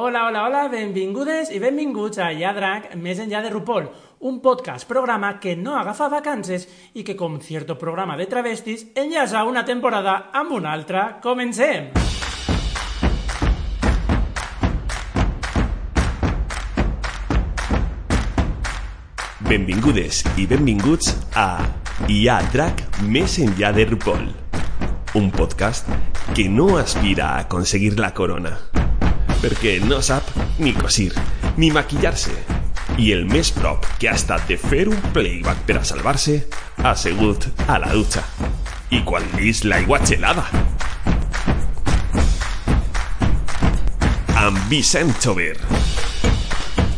Hola, hola, hola, benvingudes i benvinguts a Ja Drac, més enllà de RuPaul, un podcast programa que no agafa vacances i que, com cierto programa de travestis, enllaça una temporada amb una altra. Comencem! Benvingudes i benvinguts a Hi ha drac més enllà de RuPaul, un podcast que no aspira a aconseguir la corona, perquè no sap ni cosir, ni maquillar-se, i el més prop que ha estat de fer un playback per a salvar-se ha segut a la dutxa. I quan lis l'aigua gelada. Amb.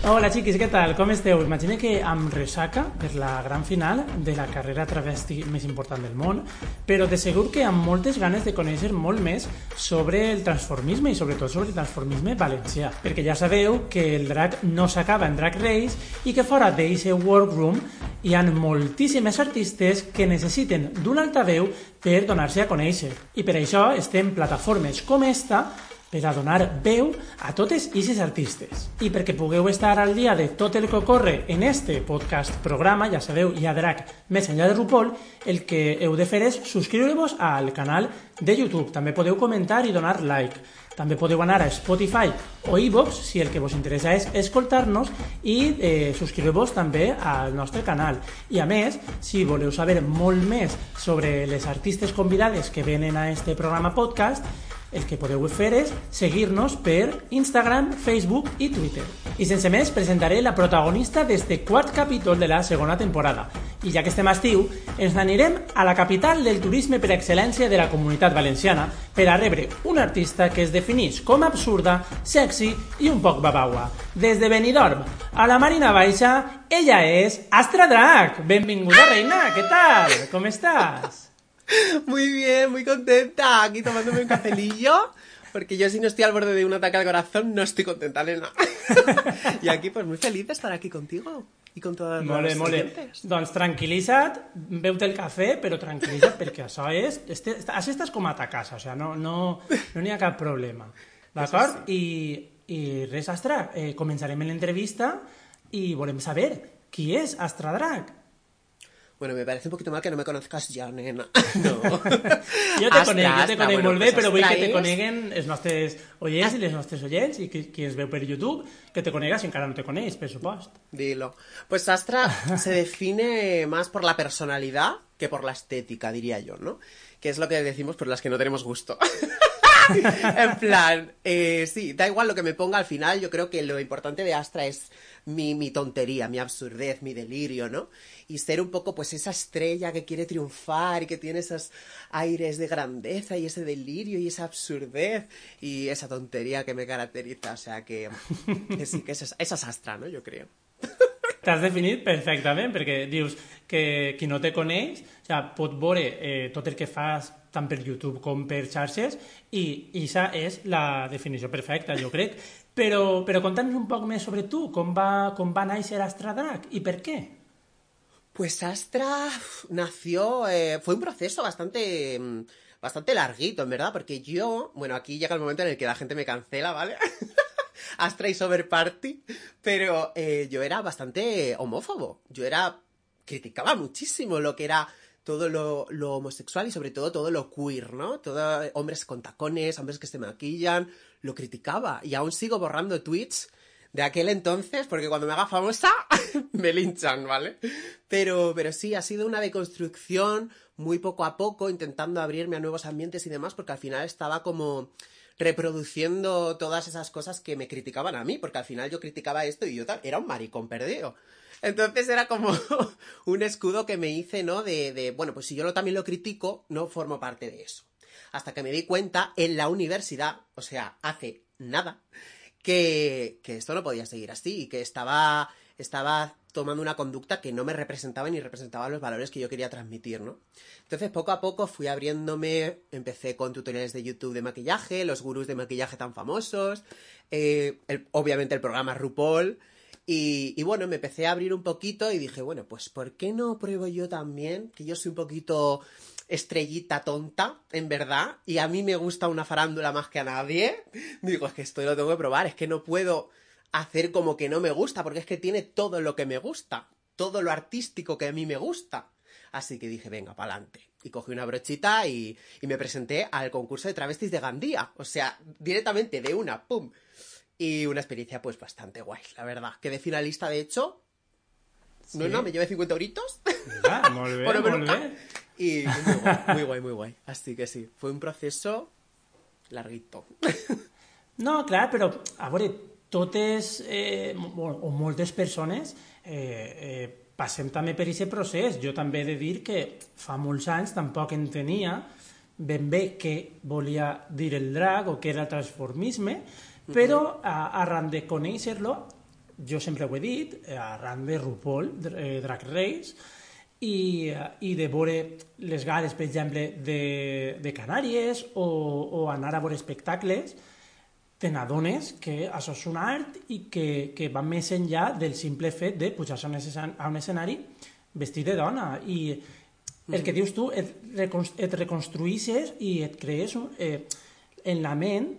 Hola xiquis, què tal? Com esteu? Imagina que amb ressaca per la gran final de la carrera travesti més important del món, però de segur que amb moltes ganes de conèixer molt més sobre el transformisme i sobretot sobre el transformisme valencià, perquè ja sabeu que el drag no s'acaba en Drag Race i que fora d'eixe workroom hi han moltíssimes artistes que necessiten d'un altaveu per donar-se a conèixer. I per això estem plataformes com esta per a donar veu a totes aquestes artistes. I perquè pugueu estar al dia de tot el que ocorre en este podcast programa, ja sabeu, hi ha drac més enllà de RuPaul, el que heu de fer és subscriure-vos al canal de YouTube. També podeu comentar i donar like. També podeu anar a Spotify o iVoox si el que vos interessa és escoltar-nos i eh, subscriure-vos també al nostre canal. I a més, si voleu saber molt més sobre les artistes convidades que venen a este programa podcast, el que podeu fer és seguir-nos per Instagram, Facebook i Twitter. I sense més, presentaré la protagonista d'este quart capítol de la segona temporada. I ja que estem a estiu, ens n'anirem a la capital del turisme per excel·lència de la comunitat valenciana per a rebre un artista que es defineix com absurda, sexy i un poc babaua. Des de Benidorm a la Marina Baixa, ella és Astra Drac. Benvinguda, reina, què tal? Com estàs? Muy bien, muy contenta. Aquí tomándome un cafelillo. Porque yo si no estoy al borde de un ataque al corazón, no estoy contenta, nena. y aquí, pues muy feliz de estar aquí contigo. I con totes Mole, mole. clientes. Doncs tranquil·litza't, beu-te el cafè, però tranquil·litza't perquè això és... Este, així estàs com a ta casa, o sigui, no no, no ha cap problema. D'acord? I, I res, Astra, eh, començarem l'entrevista i volem saber qui és Astra Drac. Bueno, me parece un poquito mal que no me conozcas ya, nena. No. Jo te conec, jo te conec bueno, molt bé, pues però vull que te coneguen els nostres oients i les nostres oients i qui, qui ens veu per YouTube, que te conega si encara no te coneix, per supost. Dilo. Pues Astra se define más por la personalidad que por la estética, diría yo, ¿no? Que es lo que decimos por las que no tenemos gusto. en plan, eh, sí, da igual lo que me ponga al final, yo creo que lo importante de Astra es mi, mi tontería, mi absurdez, mi delirio, ¿no? Y ser un poco pues esa estrella que quiere triunfar y que tiene esos aires de grandeza y ese delirio y esa absurdez y esa tontería que me caracteriza. O sea que, que sí, que esa es, esa es Astra, ¿no? Yo creo. T'has definit perfectament, perquè dius que qui no te coneix o sigui, pot veure eh, el que fas tant per YouTube com per xarxes i això és la definició perfecta, jo crec. Però, però un poc més sobre tu, com va, com va néixer Astra Drac i per què? Pues Astra nació, eh, fue un proceso bastante, mm, bastante larguito, en verdad, porque yo, bueno, aquí llega el momento en el que la gente me cancela, ¿vale? Astra y Sober Party, pero eh, yo era bastante homófobo, yo era, criticaba muchísimo lo que era todo lo, homosexual y sobre todo todo lo queer, ¿no? Todo eh, hombres con tacones, hombres que se maquillan, lo criticaba y aún sigo borrando tweets de aquel entonces, porque cuando me haga famosa me linchan, ¿vale? Pero, pero sí, ha sido una deconstrucción muy poco a poco, intentando abrirme a nuevos ambientes y demás, porque al final estaba como reproduciendo todas esas cosas que me criticaban a mí, porque al final yo criticaba esto y yo era un maricón perdido. Entonces era como un escudo que me hice, ¿no? De, bueno, pues si yo también lo critico, no formo parte de eso. Hasta que me di cuenta en la universidad, o sea, hace nada, que, que esto no podía seguir así y que estaba, estaba tomando una conducta que no me representaba ni representaba los valores que yo quería transmitir, ¿no? Entonces, poco a poco fui abriéndome, empecé con tutoriales de YouTube de maquillaje, los gurús de maquillaje tan famosos, eh, obviamente el programa RuPaul, y, bueno, me empecé a abrir un poquito y dije, bueno, pues ¿por qué no pruebo yo también? Que yo soy un poquito estrellita tonta, en verdad, y a mí me gusta una farándula más que a nadie, digo, es que esto lo tengo que probar, es que no puedo hacer como que no me gusta, porque es que tiene todo lo que me gusta, todo lo artístico que a mí me gusta. Así que dije, venga, pa'lante. Y cogí una brochita y, y me presenté al concurso de travestis de Gandía. O sea, directamente de una, ¡pum! Y una experiencia pues bastante guay, la verdad. Quedé finalista, de hecho. No, Sí. no, me llevé 50 euritos. Bé. Y muy guay, muy guay, muy guay. Así que sí, fue un proceso larguito. No, clar, però, a veure, totes, eh, o moltes persones eh, eh, passem també per aquest procés. Jo també he de dir que fa molts anys tampoc entenia ben bé què volia dir el drag o què era el transformisme, però a, arran de conèixer-lo, jo sempre ho he dit, eh, arran de RuPaul, eh, Drag Race, i, eh, i de veure les gales, per exemple, de, de Canàries o, o anar a veure espectacles, te n'adones que això és un art i que, que va més enllà del simple fet de pujar-se a un escenari vestit de dona. I el que dius tu, et, et reconstruïsses i et crees un- eh, en la ment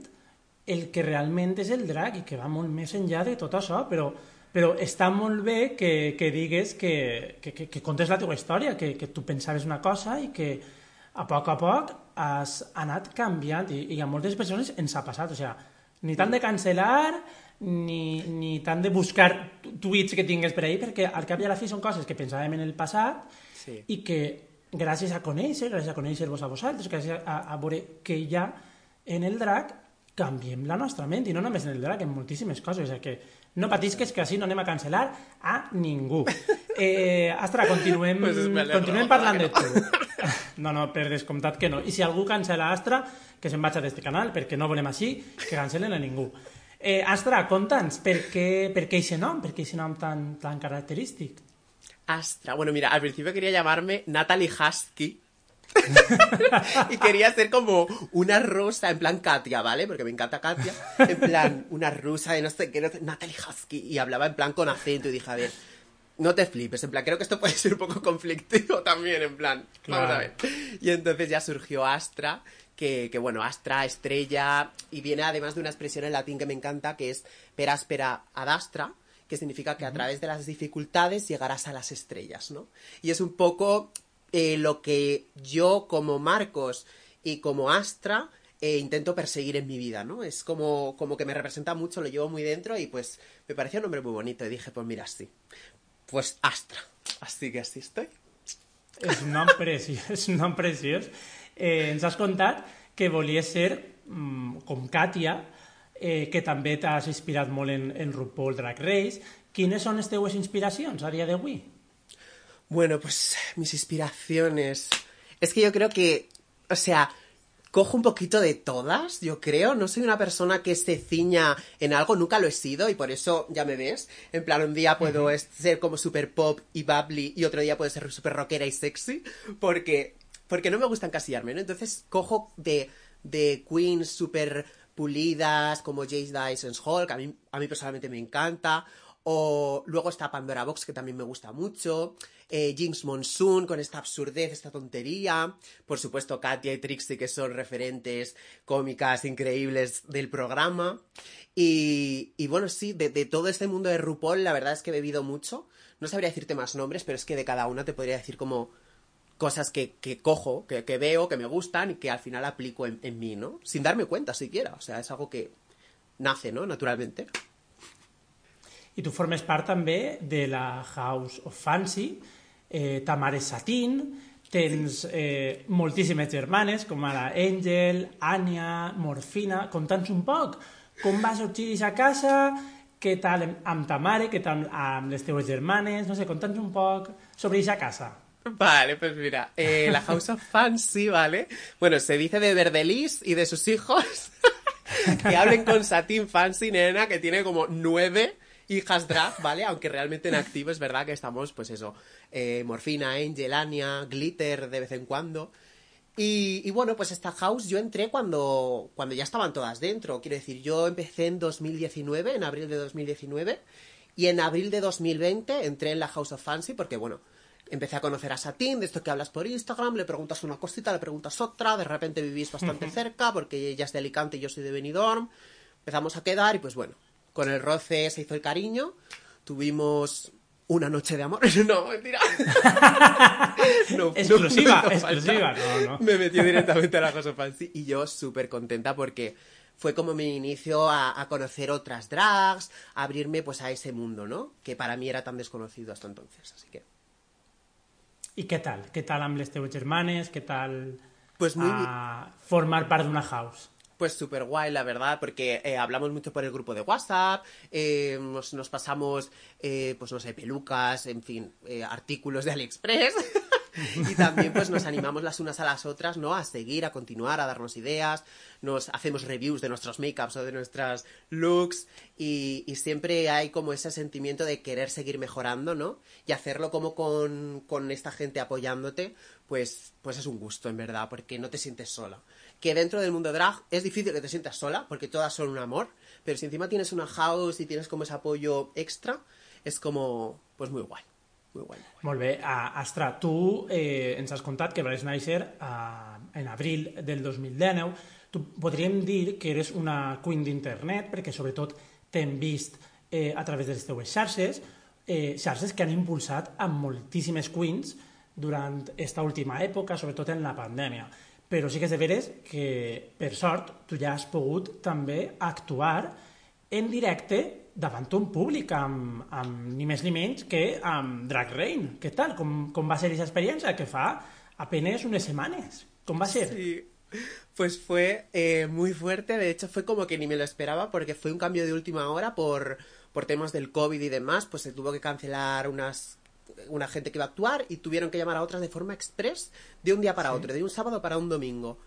el que realment és el drag i que va molt més enllà de tot això, però, però està molt bé que, que digues que, que, que, que contes la teva història, que, que tu pensaves una cosa i que a poc a poc has anat canviant i, i a moltes persones ens ha passat, o sigui, ni tant de cancel·lar ni, ni tant de buscar tu- tuits que tingues per ahí, perquè al cap i a la fi són coses que pensàvem en el passat Sí. i que gràcies a conèixer, gràcies a conèixer-vos a vosaltres, gràcies a, a veure què hi ha en el drac, canviem la nostra ment, i no només en el drac, en moltíssimes coses. O sigui que no patisques que així no anem a cancel·lar a ningú. Eh, Astra, continuem, Pues continuem parlant que de tu. No, no, per descomptat que no. I si algú cancela Astra, que se'n vagi d'este canal, perquè no volem així que cancelen a ningú. Eh, Astra, conta'ns, per què, per què eixe nom? Per què eixe nom tan, tan característic? Astra. Bueno, mira, al principio quería llamarme Natalie Husky. y quería ser como una rusa, en plan Katia, ¿vale? Porque me encanta Katia. En plan, una rusa de no sé qué, no sé, Natalie Husky. Y hablaba en plan con acento y dije, a ver, no te flipes, en plan, creo que esto puede ser un poco conflictivo también, en plan, vamos a ver. Claro. Y entonces ya surgió Astra, que, que bueno, Astra, estrella, y viene además de una expresión en latín que me encanta, que es per aspera ad astra, que significa que a través de las dificultades llegarás a las estrellas, ¿no? Y es un poco eh, lo que yo como Marcos y como Astra eh, intento perseguir en mi vida, ¿no? Es como, como que me representa mucho, lo llevo muy dentro y pues me parecía un nombre muy bonito y dije, pues mira, sí, pues Astra. Así que así estoy. És un nom preciós, és un nom preciós. Eh, ens has contat que volies ser mm, com Katia, eh, que també t'has inspirat molt en, en RuPaul Drag Race. Quines són les teues inspiracions a dia d'avui? Bueno, pues mis inspiraciones. Es que yo creo que, o sea, cojo un poquito de todas, yo creo. No soy una persona que se ciña en algo, nunca lo he sido y por eso ya me ves. En plan, un día puedo ser como super pop y bubbly y otro día puedo ser super rockera y sexy porque, porque no me gusta encasillarme, ¿no? Entonces cojo de, de queens super pulidas como Jace Dyson's que a mí, a mí personalmente me encanta. O luego está Pandora Box, que también me gusta mucho. Eh, Jinx Monsoon, con esta absurdez, esta tontería. Por supuesto, Katia y Trixie, que son referentes cómicas increíbles del programa. Y, y bueno, sí, de, de todo este mundo de RuPaul, la verdad es que he bebido mucho. No sabría decirte más nombres, pero es que de cada una te podría decir como cosas que, que cojo, que, que veo, que me gustan y que al final aplico en, en mí, ¿no? Sin darme cuenta siquiera. O sea, es algo que nace, ¿no? Naturalmente. I tu formes part també de la House of Fancy, eh, ta mare és Satin, tens eh, moltíssimes germanes, com ara Angel, Anya, Morfina... Conta'ns un poc com va sorgir aquesta casa, què tal amb ta mare, què tal amb les teues germanes, no sé, conta'ns un poc sobre aquesta casa. Vale, pues mira, eh, la House of Fancy, ¿vale? Bueno, se dice de Verdelis y de sus hijos que hablen con Satin Fancy, nena, que tiene como nueve hijas drag, ¿vale? Aunque realmente en activo es verdad que estamos, pues eso, eh, Morfina, Angel, Anya, Glitter de vez en cuando. Y, y bueno, pues esta house yo entré cuando, cuando ya estaban todas dentro. Quiero decir, yo empecé en 2019, en abril de 2019, y en abril de 2020 entré en la House of Fancy porque, bueno, empecé a conocer a Satín, de esto que hablas por Instagram, le preguntas una cosita, le preguntas otra, de repente vivís bastante cerca, porque ella es de Alicante y yo soy de Benidorm. Empezamos a quedar y pues bueno, con el roce se hizo el cariño, tuvimos una noche de amor. no, mentira. No, exclusiva, exclusiva. No, no. Me metió directamente a la cosa fancy y yo súper contenta porque fue como mi inicio a, conocer otras drags, a abrirme pues a ese mundo, ¿no? Que para mí era tan desconocido hasta entonces, así que... ¿Y qué tal? ¿Qué tal amb les germanes? ¿Qué tal pues muy formar parte de una house? Pues súper guay, la verdad, porque eh, hablamos mucho por el grupo de WhatsApp, eh, nos, pasamos, eh, pues no sé, pelucas, en fin, artículos de AliExpress. y también pues nos animamos las unas a las otras, ¿no? A seguir, a continuar, a darnos ideas, nos hacemos reviews de nuestros makeups o de nuestras looks y, siempre hay como ese sentimiento de querer seguir mejorando, ¿no? Y hacerlo como con, con esta gente apoyándote, pues, pues es un gusto, en verdad, porque no te sientes sola. Que dentro del mundo drag es difícil que te sientas sola, porque todas son un amor, pero si encima tienes una house y tienes como ese apoyo extra, es como, pues muy guay. Muy guay. Molt bé. Uh, Astra, tu eh, ens has contat que vas néixer uh, en abril del 2019. Tu podríem dir que eres una queen d'internet, perquè sobretot t'hem vist eh, a través de les teues xarxes, eh, xarxes que han impulsat a moltíssimes queens durant aquesta última època, sobretot en la pandèmia. Però sí que és de veres que, per sort, tu ja has pogut també actuar en directe davant un públic amb, amb ni més ni menys que amb Drag Rain. Què tal? Com, com va ser aquesta experiència que fa apenas unas semanas? ¿Cómo va a ser? Sí. Pues fue eh, muy fuerte, de hecho fue como que ni me lo esperaba porque fue un cambio de última hora por, por temas del COVID y demás, pues se tuvo que cancelar unas una gente que iba a actuar y tuvieron que llamar a otras de forma express de un día para otro, de un sábado para un domingo.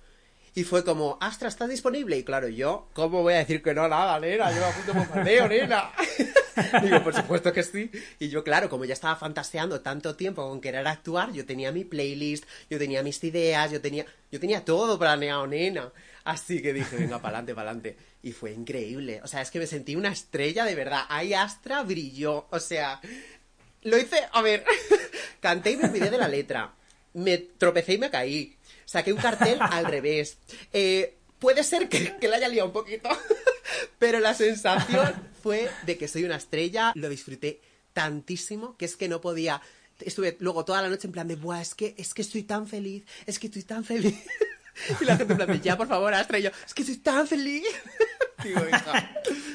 Y fue como, Astra, ¿estás disponible? Y claro, yo, ¿cómo voy a decir que no? Nada, nena, yo a punto de bombardeo, nena. Digo, por supuesto que sí. Y yo, claro, como ya estaba fantaseando tanto tiempo con querer actuar, yo tenía mi playlist, yo tenía mis ideas, yo tenía, yo tenía todo planeado, nena. Así que dije, venga, pa'lante, pa'lante. Y fue increíble. O sea, es que me sentí una estrella de verdad. Ahí Astra brilló. O sea, lo hice, a ver, canté y me olvidé de la letra. Me tropecé y me caí saqué un cartel al revés. Eh, puede ser que, que la haya liado un poquito, pero la sensación fue de que soy una estrella, lo disfruté tantísimo que es que no podía. Estuve luego toda la noche en plan de, Buah, es que, es que estoy tan feliz, es que estoy tan feliz. Y la gente en plan de, ya, por favor, Astra, y yo, es que estoy tan feliz. Digo, hija.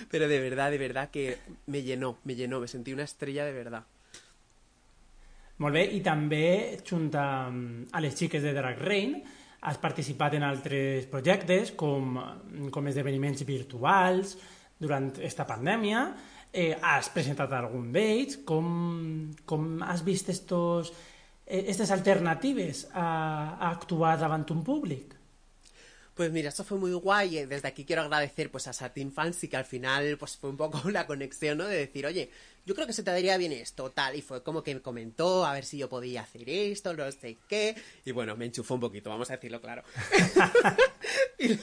Pero de verdad, de verdad que me llenó, me llenó, me sentí una estrella de verdad. Molt bé, i també, junt a, les xiques de Drag Rain, has participat en altres projectes com, com esdeveniments virtuals durant aquesta pandèmia, eh, has presentat algun d'ells, com, com has vist estos, estas alternatives a, a actuar davant un públic? Pues mira, eso fue muy guay. Desde aquí quiero agradecer pues a Satin Fancy que al final pues fue un poco la conexión, ¿no? De decir, oye, yo creo que se te daría bien esto, tal, y fue como que me comentó a ver si yo podía hacer esto, no sé qué, y bueno, me enchufó un poquito, vamos a decirlo claro. y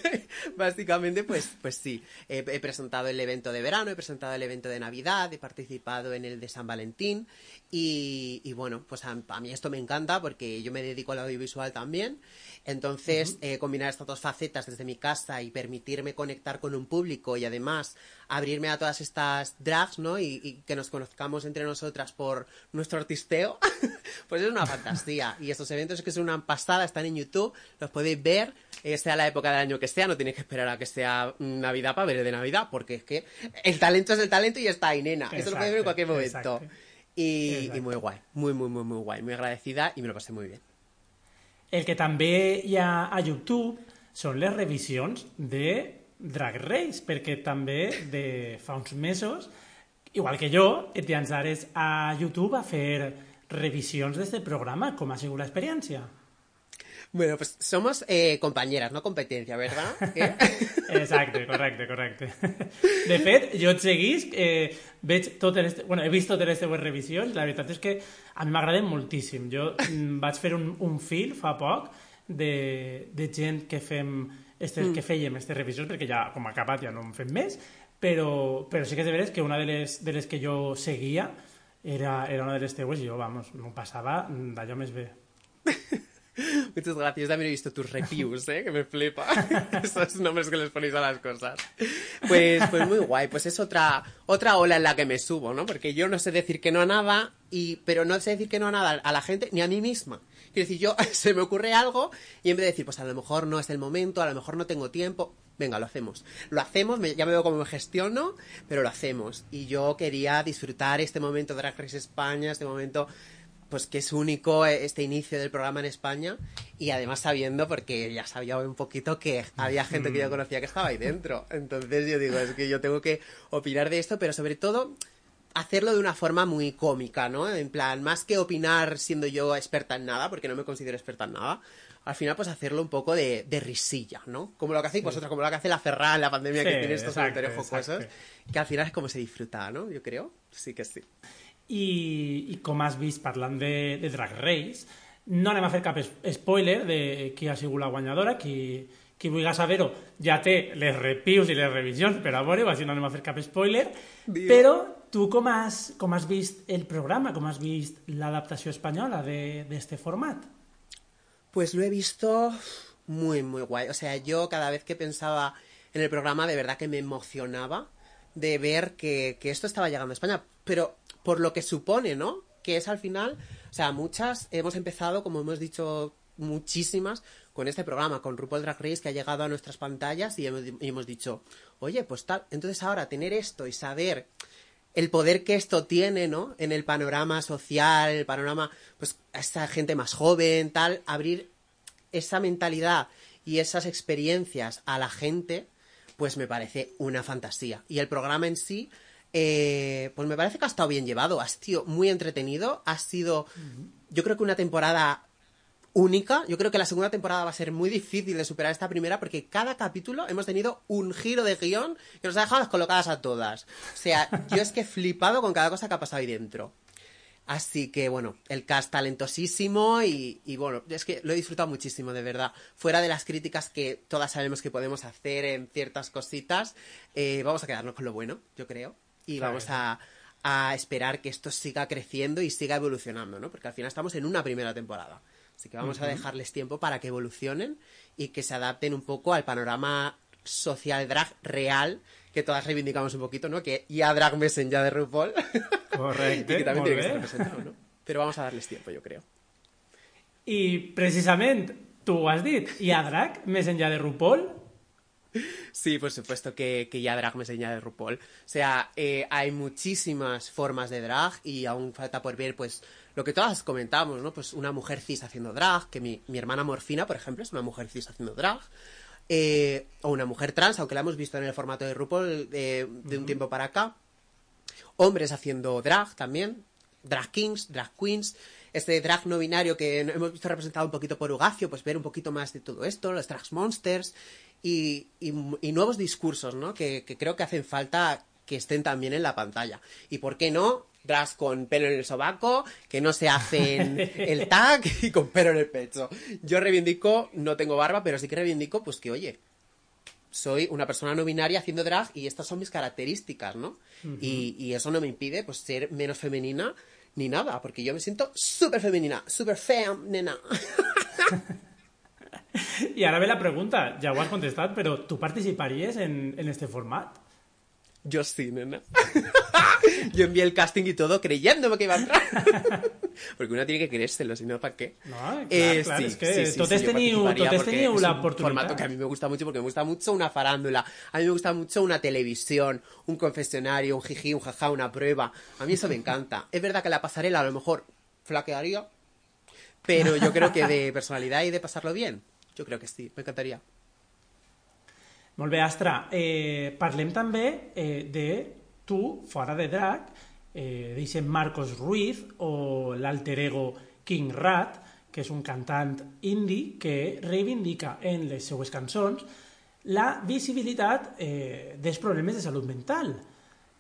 básicamente, pues, pues sí, he, presentado el evento de verano, he presentado el evento de Navidad, he participado en el de San Valentín, y, bueno, pues a, a, mí esto me encanta porque yo me dedico al audiovisual también, entonces eh, combinar estas dos facetas desde mi casa y permitirme conectar con un público y además abrirme a todas estas drags, ¿no? Y, que nos conozcamos entre nosotras por nuestro artisteo, pues es una fantasía. Y estos eventos que son una pasada, están en YouTube, los podéis ver, eh, sea la época del año que sea, no tenéis que esperar a que sea Navidad para ver de Navidad, porque es que el talento es el talento y está ahí, nena. Eso lo podéis ver en cualquier momento. Y, muy guay, muy, muy, muy, muy guay, muy agradecida y me lo pasé muy bien. El que també hi ha a YouTube són les revisions de Drag Race, perquè també de fa uns mesos, igual que jo, et llançares a YouTube a fer revisions d'aquest programa. Com ha sigut l'experiència? Bueno, pues somos eh, compañeras, no competencia, ¿verdad? ¿Eh? Exacte, correcte, correcte. De fet, jo et seguís, eh, veig totes les, bueno, he vist totes les teves revisions, la veritat és que a mi m'agraden moltíssim. Jo mm, vaig fer un, un fil fa poc de, de gent que fem estes, mm. que fèiem aquestes revisions, perquè ja, com acabat, ja no en fem més, però, però sí que és de veres que una de les, de les que jo seguia era, era una de les teues i jo, vamos, m'ho passava d'allò més bé. Muchas gracias. También he visto tus reviews, ¿eh? Que me flipa. Esos nombres que les ponéis a las cosas. Pues, pues muy guay. Pues es otra, otra ola en la que me subo, ¿no? Porque yo no sé decir que no a nada, y, pero no sé decir que no a nada a la gente ni a mí misma. Quiero decir, yo se me ocurre algo y en vez de decir, pues a lo mejor no es el momento, a lo mejor no tengo tiempo, venga, lo hacemos. Lo hacemos, me- ya me veo cómo me gestiono, pero lo hacemos. Y yo quería disfrutar este momento de Drag Race España, este momento pues que es único eh, este inicio del programa en España y además sabiendo porque ya sabía un poquito que había gente que yo conocía que estaba ahí dentro. Entonces yo digo es que yo tengo que opinar de esto pero sobre todo hacerlo de una forma muy cómica no en plan más que opinar siendo yo experta en nada porque no me considero experta en nada al final pues hacerlo un poco de, de risilla no como lo que hacéis vosotros como lo que hace la Ferran en la pandemia Sí, que tiene estos comentarios jocosos que al final es como se disfruta no yo creo sí que sí I, i com has vist parlant de, de Drag Race, no anem a fer cap spoiler de qui ha sigut la guanyadora, qui, qui vulgui saber-ho ja té les reviews i les revisions per a veure-ho, així no anem a fer cap spoiler, Viva. però tu com has, com has vist el programa, com has vist l'adaptació espanyola de- d'este format? Pues lo he visto muy, muy guay. O sea, yo cada vez que pensaba en el programa, de verdad que me emocionaba de ver que, que esto estaba llegando a España. Pero por lo que supone, ¿no? Que es al final, o sea, muchas hemos empezado, como hemos dicho muchísimas, con este programa, con RuPaul Drag Race, que ha llegado a nuestras pantallas y hemos, y hemos dicho, oye, pues tal, entonces ahora tener esto y saber el poder que esto tiene, ¿no? En el panorama social, el panorama, pues, a esta gente más joven, tal, abrir esa mentalidad y esas experiencias a la gente, pues me parece una fantasía. Y el programa en sí, eh, pues me parece que ha estado bien llevado, ha sido muy entretenido, ha sido, yo creo que una temporada única. Yo creo que la segunda temporada va a ser muy difícil de superar esta primera porque cada capítulo hemos tenido un giro de guion que nos ha dejado descolocadas a todas. O sea, yo es que he flipado con cada cosa que ha pasado ahí dentro. Así que bueno, el cast talentosísimo y, y bueno, es que lo he disfrutado muchísimo, de verdad. Fuera de las críticas que todas sabemos que podemos hacer en ciertas cositas, eh, vamos a quedarnos con lo bueno, yo creo. Y Claro. vamos a, a esperar que esto siga creciendo y siga evolucionando, ¿no? Porque al final estamos en una primera temporada. Así que vamos a dejarles tiempo para que evolucionen y que se adapten un poco al panorama social drag real que todas reivindicamos un poquito, ¿no? Que ya drag messen ya de RuPaul. Correcte, y que también tiene que estar representado, ¿no? Pero vamos a darles tiempo, yo creo. I precisament, tu ho has dit, hi ha drag més enllà de RuPaul? Sí, por supuesto que, que ya drag me enseña de RuPaul. O sea, eh, hay muchísimas formas de drag y aún falta por ver, pues, lo que todas comentamos, ¿no? Pues una mujer cis haciendo drag, que mi, mi hermana Morfina, por ejemplo, es una mujer cis haciendo drag. Eh, o una mujer trans, aunque la hemos visto en el formato de RuPaul eh, de un tiempo para acá. Hombres haciendo drag también. Drag kings, drag queens. Este drag no binario que hemos visto representado un poquito por Ugacio, pues ver un poquito más de todo esto, los drag monsters y, y- y nuevos discursos, ¿no? Que, que creo que hacen falta que estén también en la pantalla. Y por qué no, drags con pelo en el sobaco, que no se hacen el tag y con pelo en el pecho. Yo reivindico, no tengo barba, pero sí que reivindico, pues que oye, soy una persona no binaria haciendo drag y estas son mis características, ¿no? y, y eso no me impide pues ser menos femenina ni nada, porque yo me siento súper femenina, súper fea, nena. I ara ve la pregunta, ja ho has contestat, però tu participaries en, en este format? Yo sí, nena. yo envié el casting y todo creyéndome que iba a entrar. Porque uno tiene que creérselo, si no, ¿para qué? No, clar, clar, és que totes yo teniu- participaría totes teniu es la un oportunitat. formato que a mí me gusta mucho porque me gusta mucho una farándula, a mí me gusta mucho una televisión, un confesionario, un jiji, un jaja, una prueba. A mí eso me encanta. Es verdad que la pasarela a lo mejor flaquearía, pero yo creo que de personalidad y de pasarlo bien, yo creo que sí, me encantaría. Molt bé, Astra. Eh, parlem també eh, de tu, fora de drag, eh, d'eixe Marcos Ruiz o l'alter ego King Rat, que és un cantant indie que reivindica en les seues cançons la visibilitat eh, dels problemes de salut mental,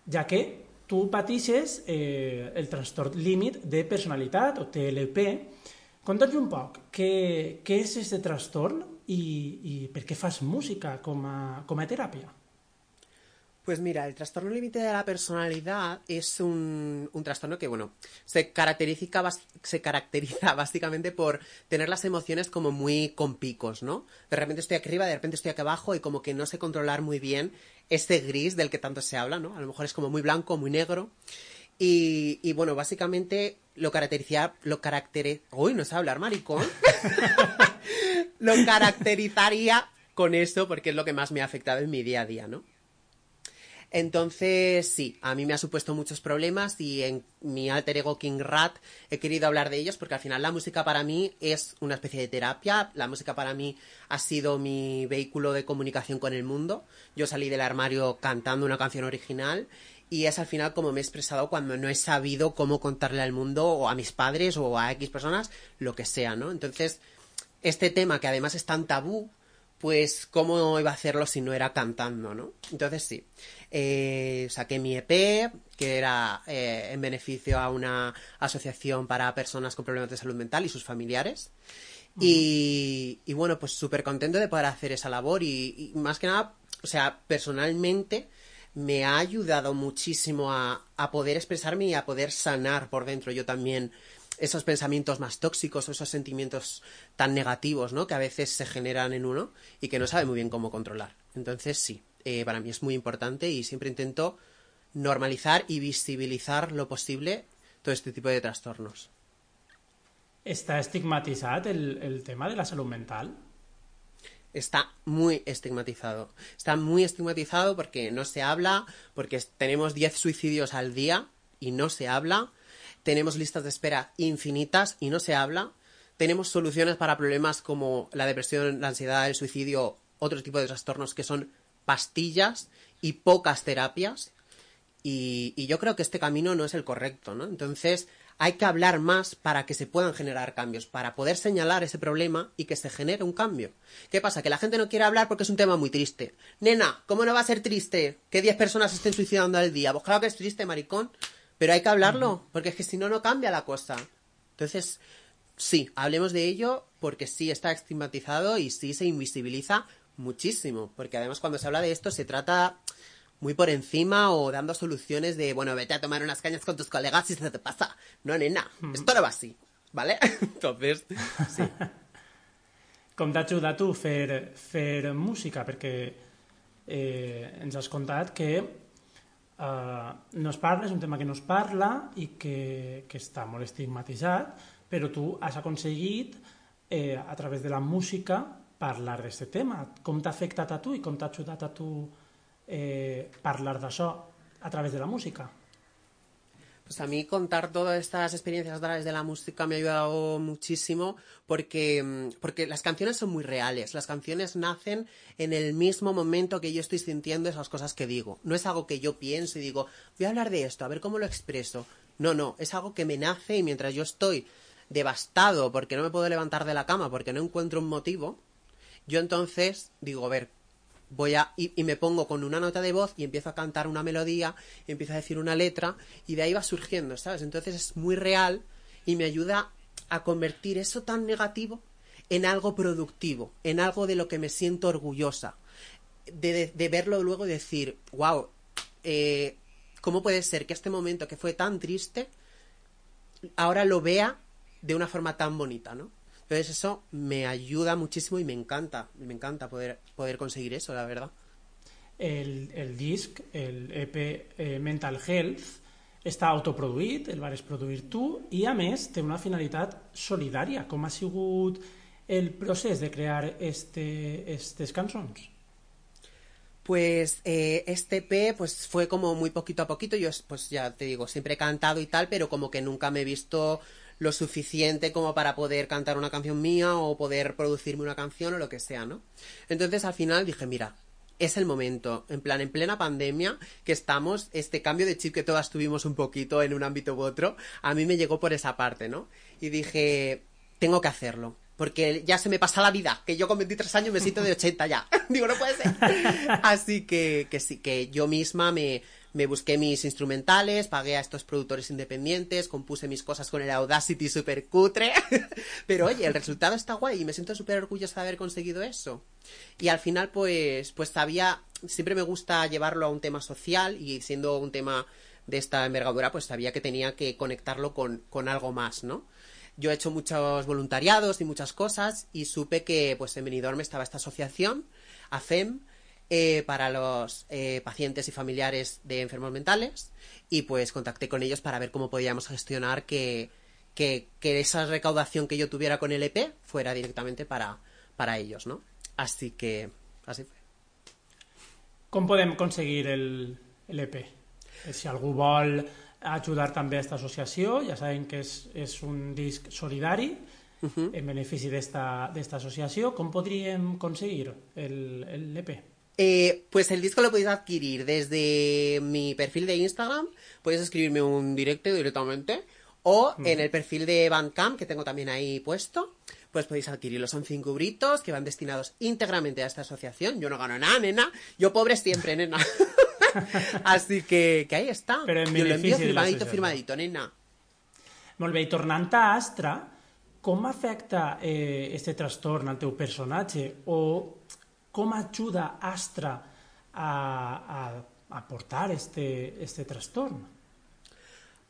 ja que tu patixes eh, el trastorn límit de personalitat o TLP. Conta'ns un poc, què, què és aquest trastorn i, i per què fas música com a, com a teràpia? Pues mira, el trastorno límite de la personalidad es un, trastorno que, bueno, se caracteriza, se caracteriza básicamente por tener las emociones como muy con picos, ¿no? De repente estoy aquí arriba, de repente estoy aquí abajo y como que no sé controlar muy bien este gris del que tanto se habla, ¿no? A lo mejor es como muy blanco, muy negro. Y, bueno, básicamente lo caracteriza, lo caracteriza, uy, no sé hablar, maricón. lo caracterizaría con eso porque es lo que más me ha afectado en mi día a día, ¿no? Entonces, sí, a mí me ha supuesto muchos problemas y en mi alter ego King Rat he querido hablar de ellos porque al final la música para mí es una especie de terapia. La música para mí ha sido mi vehículo de comunicación con el mundo. Yo salí del armario cantando una canción original y es al final como me he expresado cuando no he sabido cómo contarle al mundo o a mis padres o a X personas lo que sea, ¿no? Entonces, este tema que además es tan tabú, pues cómo iba a hacerlo si no era cantando, ¿no? Entonces sí, eh, saqué mi EP, que era eh, en beneficio a una asociación para personas con problemas de salud mental y sus familiares. Y, y bueno, pues súper contento de poder hacer esa labor y, y más que nada, o sea, personalmente me ha ayudado muchísimo a, a poder expresarme y a poder sanar por dentro yo también esos pensamientos más tóxicos o esos sentimientos tan negativos, ¿no? Que a veces se generan en uno y que no sabe muy bien cómo controlar. Entonces, sí, eh, para mí es muy importante y siempre intento normalizar y visibilizar lo posible todo este tipo de trastornos. Està estigmatitzat el, el tema de la salut mental? Está muy estigmatizado. Está muy estigmatizado porque no se habla, porque tenemos 10 suicidios al día y no se habla. Tenemos listas de espera infinitas y no se habla. Tenemos soluciones para problemas como la depresión, la ansiedad, el suicidio, otro tipo de trastornos que son pastillas y pocas terapias. Y, yo creo que este camino no es el correcto, ¿no? Entonces hay que hablar más para que se puedan generar cambios, para poder señalar ese problema y que se genere un cambio. ¿Qué pasa? Que la gente no quiere hablar porque es un tema muy triste. Nena, ¿cómo no va a ser triste que 10 personas estén suicidando al día? Pues claro que es triste, maricón. Pero hay que hablarlo, porque es que si no, no cambia la cosa. Entonces, sí, hablemos de ello porque sí está estigmatizado y sí se invisibiliza muchísimo. Porque además cuando se habla de esto se trata muy por encima o dando soluciones de, bueno, vete a tomar unas cañas con tus colegas y se te pasa. No, nena, esto no va así, ¿vale? Entonces, sí. Com t'ha ajudat tu fer, fer música? Perquè eh, ens has contat que eh, no es parla, és un tema que no es parla i que, que està molt estigmatitzat, però tu has aconseguit, eh, a través de la música, parlar d'aquest tema. Com t'ha afectat a tu i com t'ha ajudat a tu eh, parlar d'això a través de la música? Pues a mí contar todas estas experiencias a través de la música me ha ayudado muchísimo porque, mm, porque las canciones son muy reales. Las canciones nacen en el mismo momento que yo estoy sintiendo esas cosas que digo. No es algo que yo pienso y digo, voy a hablar de esto, a ver cómo lo expreso. No, no, es algo que me nace y mientras yo estoy devastado porque no me puedo levantar de la cama porque no encuentro un motivo, yo entonces digo, a ver, voy a y, me pongo con una nota de voz y empiezo a cantar una melodía, empiezo a decir una letra y de ahí va surgiendo, ¿sabes? Entonces es muy real y me ayuda a convertir eso tan negativo en algo productivo, en algo de lo que me siento orgullosa, de, de, de verlo luego y decir, wow, eh, ¿cómo puede ser que este momento que fue tan triste ahora lo vea de una forma tan bonita, ¿no? Entonces eso me ayuda muchísimo y me encanta, me encanta poder, poder conseguir eso, la verdad. El, el disc, el EP eh, Mental Health, està autoproduït, el vas produir tu, i a més té una finalitat solidària. Com ha sigut el procés de crear este, estes cançons? Pues eh, este EP pues fue como muy poquito a poquito, yo pues ya te digo, siempre he cantado y tal, pero como que nunca me he visto lo suficiente como para poder cantar una canción mía o poder producirme una canción o lo que sea, ¿no? Entonces al final dije, mira, es el momento, en plan, en plena pandemia que estamos, este cambio de chip que todas tuvimos un poquito en un ámbito u otro, a mí me llegó por esa parte, ¿no? Y dije, tengo que hacerlo. Porque ya se me pasa la vida, que yo con 23 años me siento de 80 ya. Digo, no puede ser. Así que, que sí, que yo misma me, me busqué mis instrumentales, pagué a estos productores independientes, compuse mis cosas con el Audacity super cutre. Pero oye, el resultado está guay y me siento súper orgullosa de haber conseguido eso. Y al final, pues, pues sabía, siempre me gusta llevarlo a un tema social y siendo un tema de esta envergadura, pues sabía que tenía que conectarlo con, con algo más, ¿no? Yo he hecho muchos voluntariados y muchas cosas y supe que pues en Benidorm estaba esta asociación, AFEM, eh, para los eh, pacientes y familiares de enfermos mentales y pues contacté con ellos para ver cómo podíamos gestionar que, que, que esa recaudación que yo tuviera con el EP fuera directamente para, para ellos, ¿no? Así que así fue. Com podem aconseguir el, l'EP? Si algú vol ajudar també a aquesta associació, ja saben que és, és un disc solidari uh -huh. en benefici d'esta associació. Com podríem aconseguir l'EP? Eh, pues el disco lo podéis adquirir desde mi perfil de Instagram, podéis escribirme un directo directamente, o mm. en el perfil de Bandcamp, que tengo también ahí puesto, pues podéis adquirirlo. Son cinco britos que van destinados íntegramente a esta asociación. Yo no gano nada, nena. Yo pobre siempre, nena. Así que, que ahí está. Pero en Yo lo de firmadito, firmadito, nena. Molt bé, i tornant a Astra, com afecta eh, este trastorn al teu personatge o com ajuda Astra a, a, a portar este, este trastorn?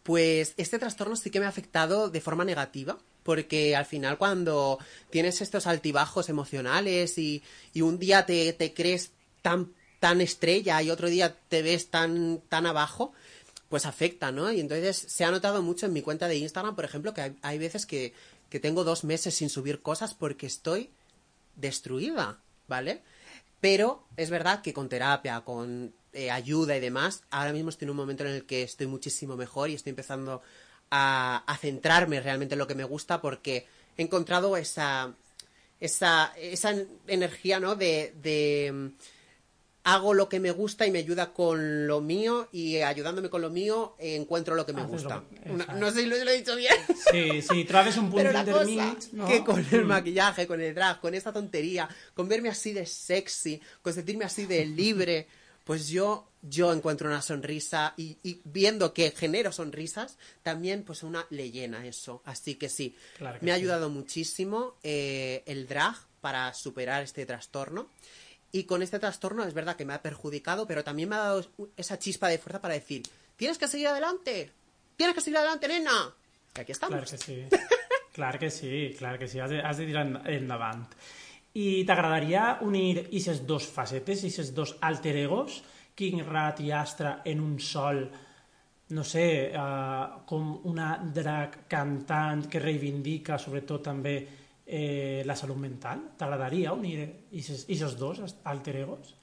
Pues este trastorno sí que me ha afectado de forma negativa, porque al final cuando tienes estos altibajos emocionales y, y un día te, te crees tan, tan estrella y otro día te ves tan, tan abajo, pues afecta, ¿no? Y entonces se ha notado mucho en mi cuenta de Instagram, por ejemplo, que hay, hay veces que, que tengo dos meses sin subir cosas porque estoy destruida, ¿vale? Pero es verdad que con terapia, con eh, ayuda y demás, ahora mismo estoy en un momento en el que estoy muchísimo mejor y estoy empezando a, a centrarme realmente en lo que me gusta porque he encontrado esa, esa, esa energía, ¿no? De, de mm, hago lo que me gusta y me ayuda con lo mío y ayudándome con lo mío encuentro lo que me Haces gusta. que- exacto. no sé si lo, lo he dicho bien. Sí, sí, trobes un punt Pero la cosa intermig, no? que con el Mm. maquillaje, con el drag, con esta tontería, con verme así de sexy, con sentirme así de libre, pues yo, yo encuentro una sonrisa y, y viendo que genero sonrisas, también pues una le llena eso. Así que sí, Claro que me ha sí. ayudado muchísimo eh, el drag para superar este trastorno. Y con este trastorno es verdad que me ha perjudicado, pero también me ha dado esa chispa de fuerza para decir, tienes que seguir adelante, tienes que seguir adelante, nena. Y aquí estamos. Clar que sí. clar que sí, clar que sí. Has de, has de tirar en- endavant. I t'agradaria unir aquestes dos facetes, aquests dos alter egos, King Rat i Astra, en un sol, no sé, uh, com una drag cantant que reivindica sobretot també eh, la salut mental? T'agradaria unir aquests dos alter egos?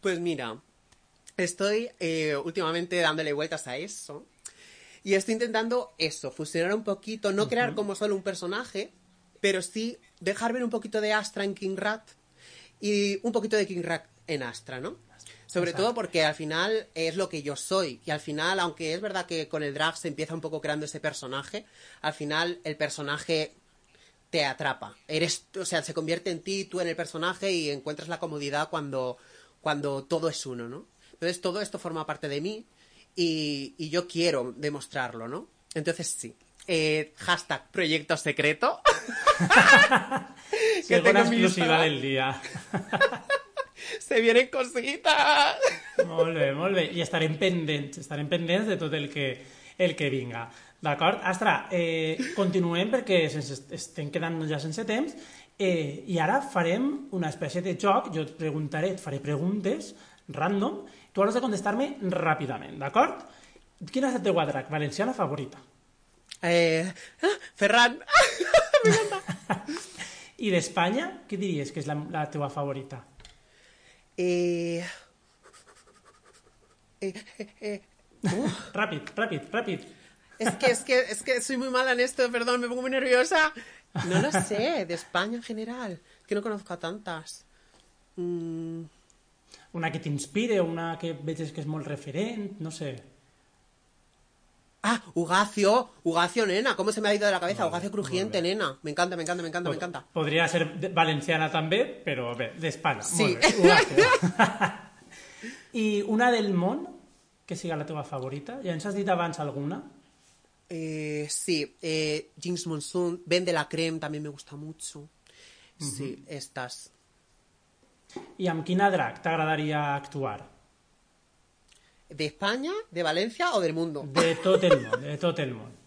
Pues mira, estoy eh, últimamente dándole vueltas a eso. Y estoy intentando eso, fusionar un poquito, no crear como solo un personaje, pero sí dejar ver un poquito de Astra en King Rat y un poquito de King Rat en Astra, ¿no? Sobre Exacto. todo porque al final es lo que yo soy. Y al final, aunque es verdad que con el drag se empieza un poco creando ese personaje, al final el personaje te atrapa. Eres, o sea, se convierte en ti, tú en el personaje y encuentras la comodidad cuando, cuando todo es uno, ¿no? Entonces todo esto forma parte de mí y, y yo quiero demostrarlo, ¿no? Entonces sí. Eh, hashtag proyecto secreto. que tengo exclusiva del dia. Se vienen cositas. molt bé, molt bé. I estarem pendents, estarem pendents de tot el que, el que vinga. D'acord? Astra, eh, continuem perquè sense, estem quedant ja sense temps eh, i ara farem una espècie de joc. Jo et preguntaré, et faré preguntes random. Tu hauràs de contestar-me ràpidament, d'acord? Quina és la teua drac valenciana favorita? Eh, ah, Ferran. I d'Espanya, què diries que és la, la teua favorita? Eh, eh, eh, eh. Uf. Ràpid, ràpid, ràpid. Es que, es que, es que soy muy mala en esto, perdón, me pongo muy nerviosa. No lo sé, de España en general, que no conozco a tantas. Mm, Una que t'inspire, una que veges que és molt referent, no sé. Ah, Ugacio, Ugacio, nena, ¿cómo se me ha ido de la cabeza? Vale, Ugacio crujiente, muy nena. Me encanta, me encanta, me encanta, me encanta. Podria ser de- valenciana també, però bé, d'Espanya. Sí. Molt bé, ho va fer. I una del món, que siga la teva favorita? Ja ens has dit abans alguna. Eh, sí, eh, Jinx Monsoon, Vende la Creme también me gusta mucho. Sí, estas. I amb quina drag t'agradaria actuar? ¿De España, de Valencia o del mundo? De el món, de el món.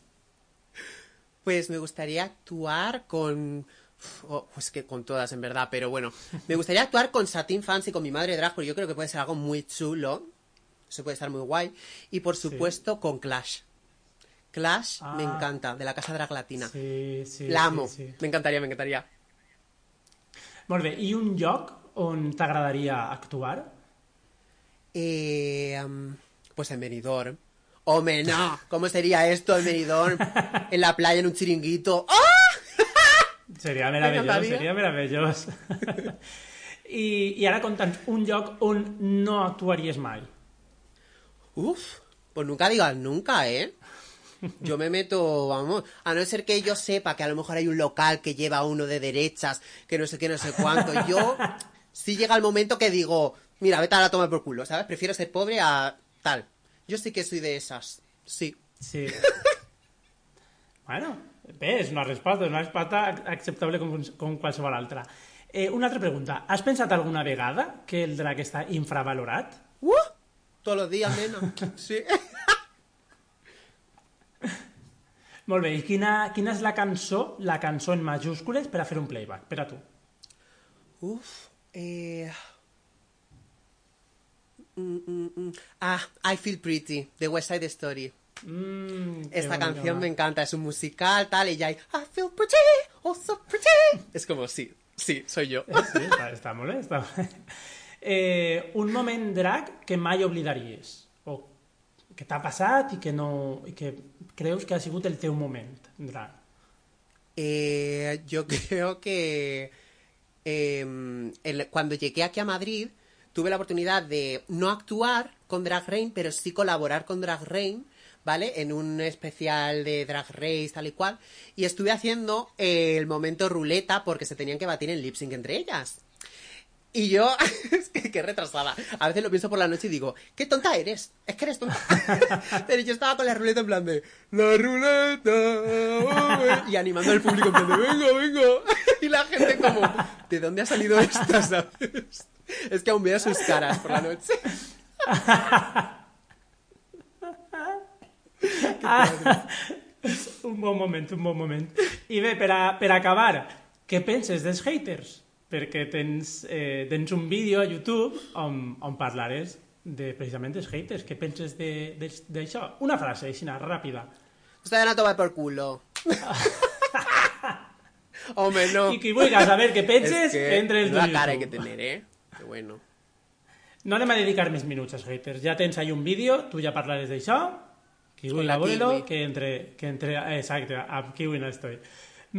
Pues me gustaría actuar con... oh, pues que con todas, en verdad, pero bueno. Me gustaría actuar con Satin Fancy, con mi madre drag, porque yo creo que puede ser algo muy chulo. Eso puede estar muy guay. Y por supuesto con Clash. Clash me Ah. encanta, de la Casa Drag Latina. Sí, sí, La sí, amo. sí. Me encantaría, me encantaría. Molt bé, i un lloc on t'agradaria actuar? Eh, pues en Benidorm. Hombre, no. ¿Cómo sería esto en Benidorm? En la playa, en un chiringuito. ¡Ah! Seria meravellós, encantaria. seria meravellós. I, I ara conta'ns un lloc on no actuaries mai. Uf, pues nunca digas nunca, ¿eh? Yo me meto, vamos, a no ser que yo sepa que a lo mejor hay un local que lleva uno de derechas, que no sé qué, no sé cuánto. Yo, sí llega el momento que digo, mira, vete a la toma por culo, ¿sabes? Prefiero ser pobre a tal. Yo sí que soy de esas, sí. Sí. bueno, és una resposta, una resposta acceptable com, com qualsevol altra. Eh, una altra pregunta. Has pensat alguna vegada que el drag està infravalorat? ¡Uh! Todos los días menos, sí. Molt bé, i quina, quina és la cançó, la cançó en majúscules per a fer un playback, per a tu? Uf, eh... Mm, mm, mm. Ah, I Feel Pretty, de West Side Story. Mm, Esta canción me encanta, es un musical, tal, y ya hay I feel pretty, oh so pretty. Es como, sí, sí, soy yo. Sí, està, està molt bé, està molt bé. Eh, un moment drag que mai oblidaries, que t'ha passat i que, no, i que creus que ha sigut el teu moment drag. Eh, yo creo que el- cuando llegué aquí a Madrid tuve la oportunidad de no actuar con Drag Rain, pero sí colaborar con Drag Rain, ¿vale? En un especial de Drag Race, tal y cual. Y estuve haciendo el momento ruleta porque se tenían que batir en lip sync entre ellas. Y yo, es que qué retrasada. A veces lo pienso por la noche y digo, qué tonta eres. Es que eres tonta. Pero yo estaba con la ruleta en plan de, la ruleta. oh, eh", y animando al público en plan de, venga, venga. Y la gente como, ¿de dónde ha salido esta, sabes? Es que aún veo sus caras por la noche. Un bon moment, un bon moment. I bé, per, a, per acabar, què penses dels haters? Perquè tens, eh, tens un vídeo a YouTube on, on parlaràs de, precisament dels haters. Què penses d'això? Una frase, així, ràpida. Ustedes van a tomar por culo. Hombre, no. I qui vulgui saber què penses, Es que entre el la tu cara que YouTube. tener, ¿eh? Qué bueno. No anem a dedicar més minuts als haters. Ja tens ahí un vídeo, tu ja parlaràs d'això. Qui vulgui veure-lo, que entre, que entre... Exacte, amb kiwi no estoy.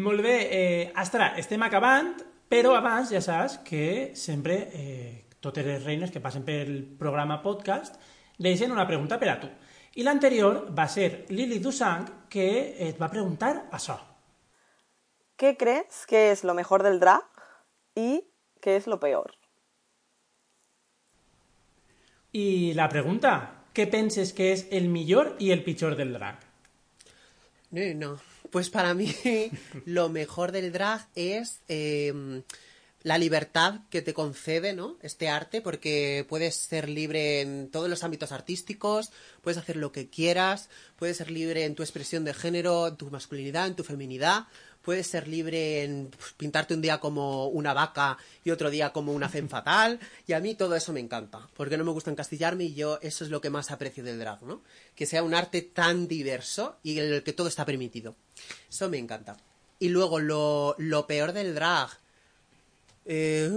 Molt bé, eh, Astra, estem acabant, però abans ja saps que sempre eh, totes les reines que passen pel programa podcast deixen una pregunta per a tu. I l'anterior va ser Lili Dusang, que et va preguntar això. ¿Qué crees que es lo mejor del drag y qué es lo peor? I la pregunta, què penses que és el millor i el pitjor del drag? No, no. Pues para mí lo mejor del drag es eh, la libertad que te concede, ¿no? Este arte, porque puedes ser libre en todos los ámbitos artísticos, puedes hacer lo que quieras, puedes ser libre en tu expresión de género, en tu masculinidad, en tu feminidad, puedes ser libre en pues, pintarte un día como una vaca y otro día como una femme fatal, y a mí todo eso me encanta, porque no me gusta encastillarme y yo eso es lo que más aprecio del drag, ¿no? Que sea un arte tan diverso y en el que todo está permitido. Eso me encanta. Y luego lo, lo peor del drag. eh,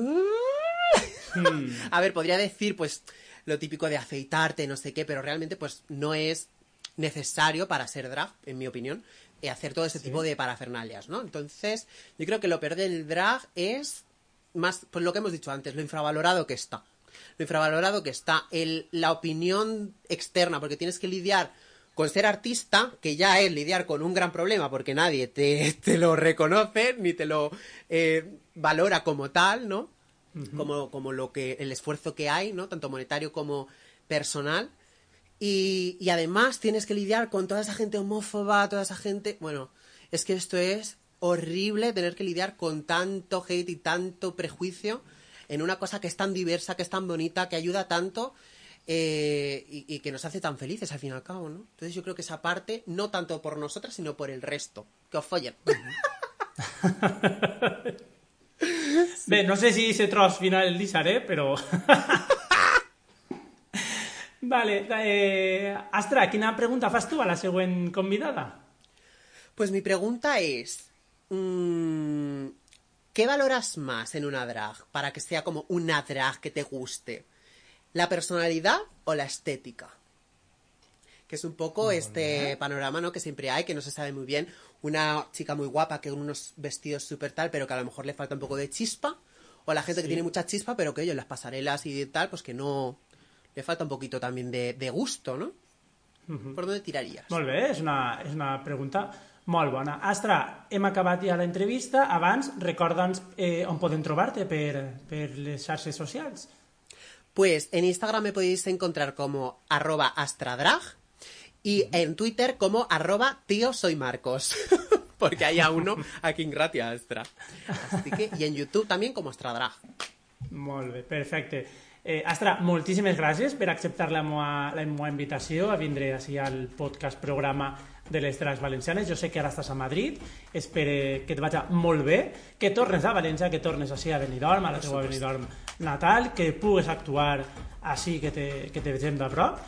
A ver, podría decir, pues, lo típico de afeitarte, no sé qué, pero realmente, pues, no es necesario para ser drag, en mi opinión, hacer todo ese tipo de parafernalias, ¿no? Entonces, yo creo que lo peor del drag es más, pues lo que hemos dicho antes, lo infravalorado que está. Lo infravalorado que está. El, la opinión externa, porque tienes que lidiar con ser artista, que ya es lidiar con un gran problema, porque nadie te, te lo reconoce, ni te lo eh, valora como tal, ¿no? como, como lo que, el esfuerzo que hay, ¿no? Tanto monetario como personal. Y, además tienes que lidiar con toda esa gente homófoba, toda esa gente... Bueno, es que esto es horrible tener que lidiar con tanto hate y tanto prejuicio en una cosa que es tan diversa, que es tan bonita, que ayuda tanto eh, y, que nos hace tan felices al fin y al cabo, ¿no? Entonces yo creo que esa parte, no tanto por nosotras, sino por el resto. Que os follen. No sé si ese tros final el deixaré, però... vale, eh, Astra, quina pregunta fas tu a la següent convidada? Pues mi pregunta es, mm, ¿qué valoras más en una drag para que sea como una drag que te guste? ¿La personalidad o la estética? Que es un poco este panorama ¿no? que siempre hay, que no se sabe muy bien. Una chica muy guapa que con unos vestidos súper tal, pero que a lo mejor le falta un poco de chispa. O la gente que tiene mucha chispa, pero que ellos en las pasarelas y tal, pues que no... Le falta un poquito también de, de gusto, ¿no? ¿Por dónde tirarías? Molt bé, és una, és una pregunta molt bona. Astra, hem acabat ja l'entrevista. Abans, recorda'ns eh, on podem trobar-te per, per les xarxes socials. Pues en Instagram me podéis encontrar como arroba astradrag y en Twitter como arroba tío soy Marcos. Porque hay a uno aquí en Gratia Astra. Así que, y en YouTube también como astradrag. Molt bé, perfecte. Eh, Astra, moltíssimes gràcies per acceptar la meva, la meva invitació a vindre així al podcast programa de les drags valencianes. Jo sé que ara estàs a Madrid, espero que et vagi molt bé, que tornes a València, que tornes així a Benidorm, a la teva Benidorm natal, que pugues actuar així, que te, que te vegem de prop,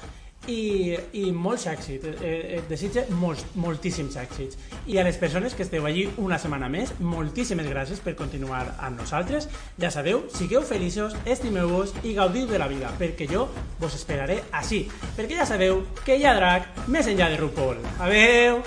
i, i molts èxits, eh, et desitge molts, moltíssims èxits. I a les persones que esteu allí una setmana més, moltíssimes gràcies per continuar amb nosaltres. Ja sabeu, sigueu feliços, estimeu-vos i gaudiu de la vida, perquè jo vos esperaré així, perquè ja sabeu que hi ha drac més enllà de RuPaul. Adeu!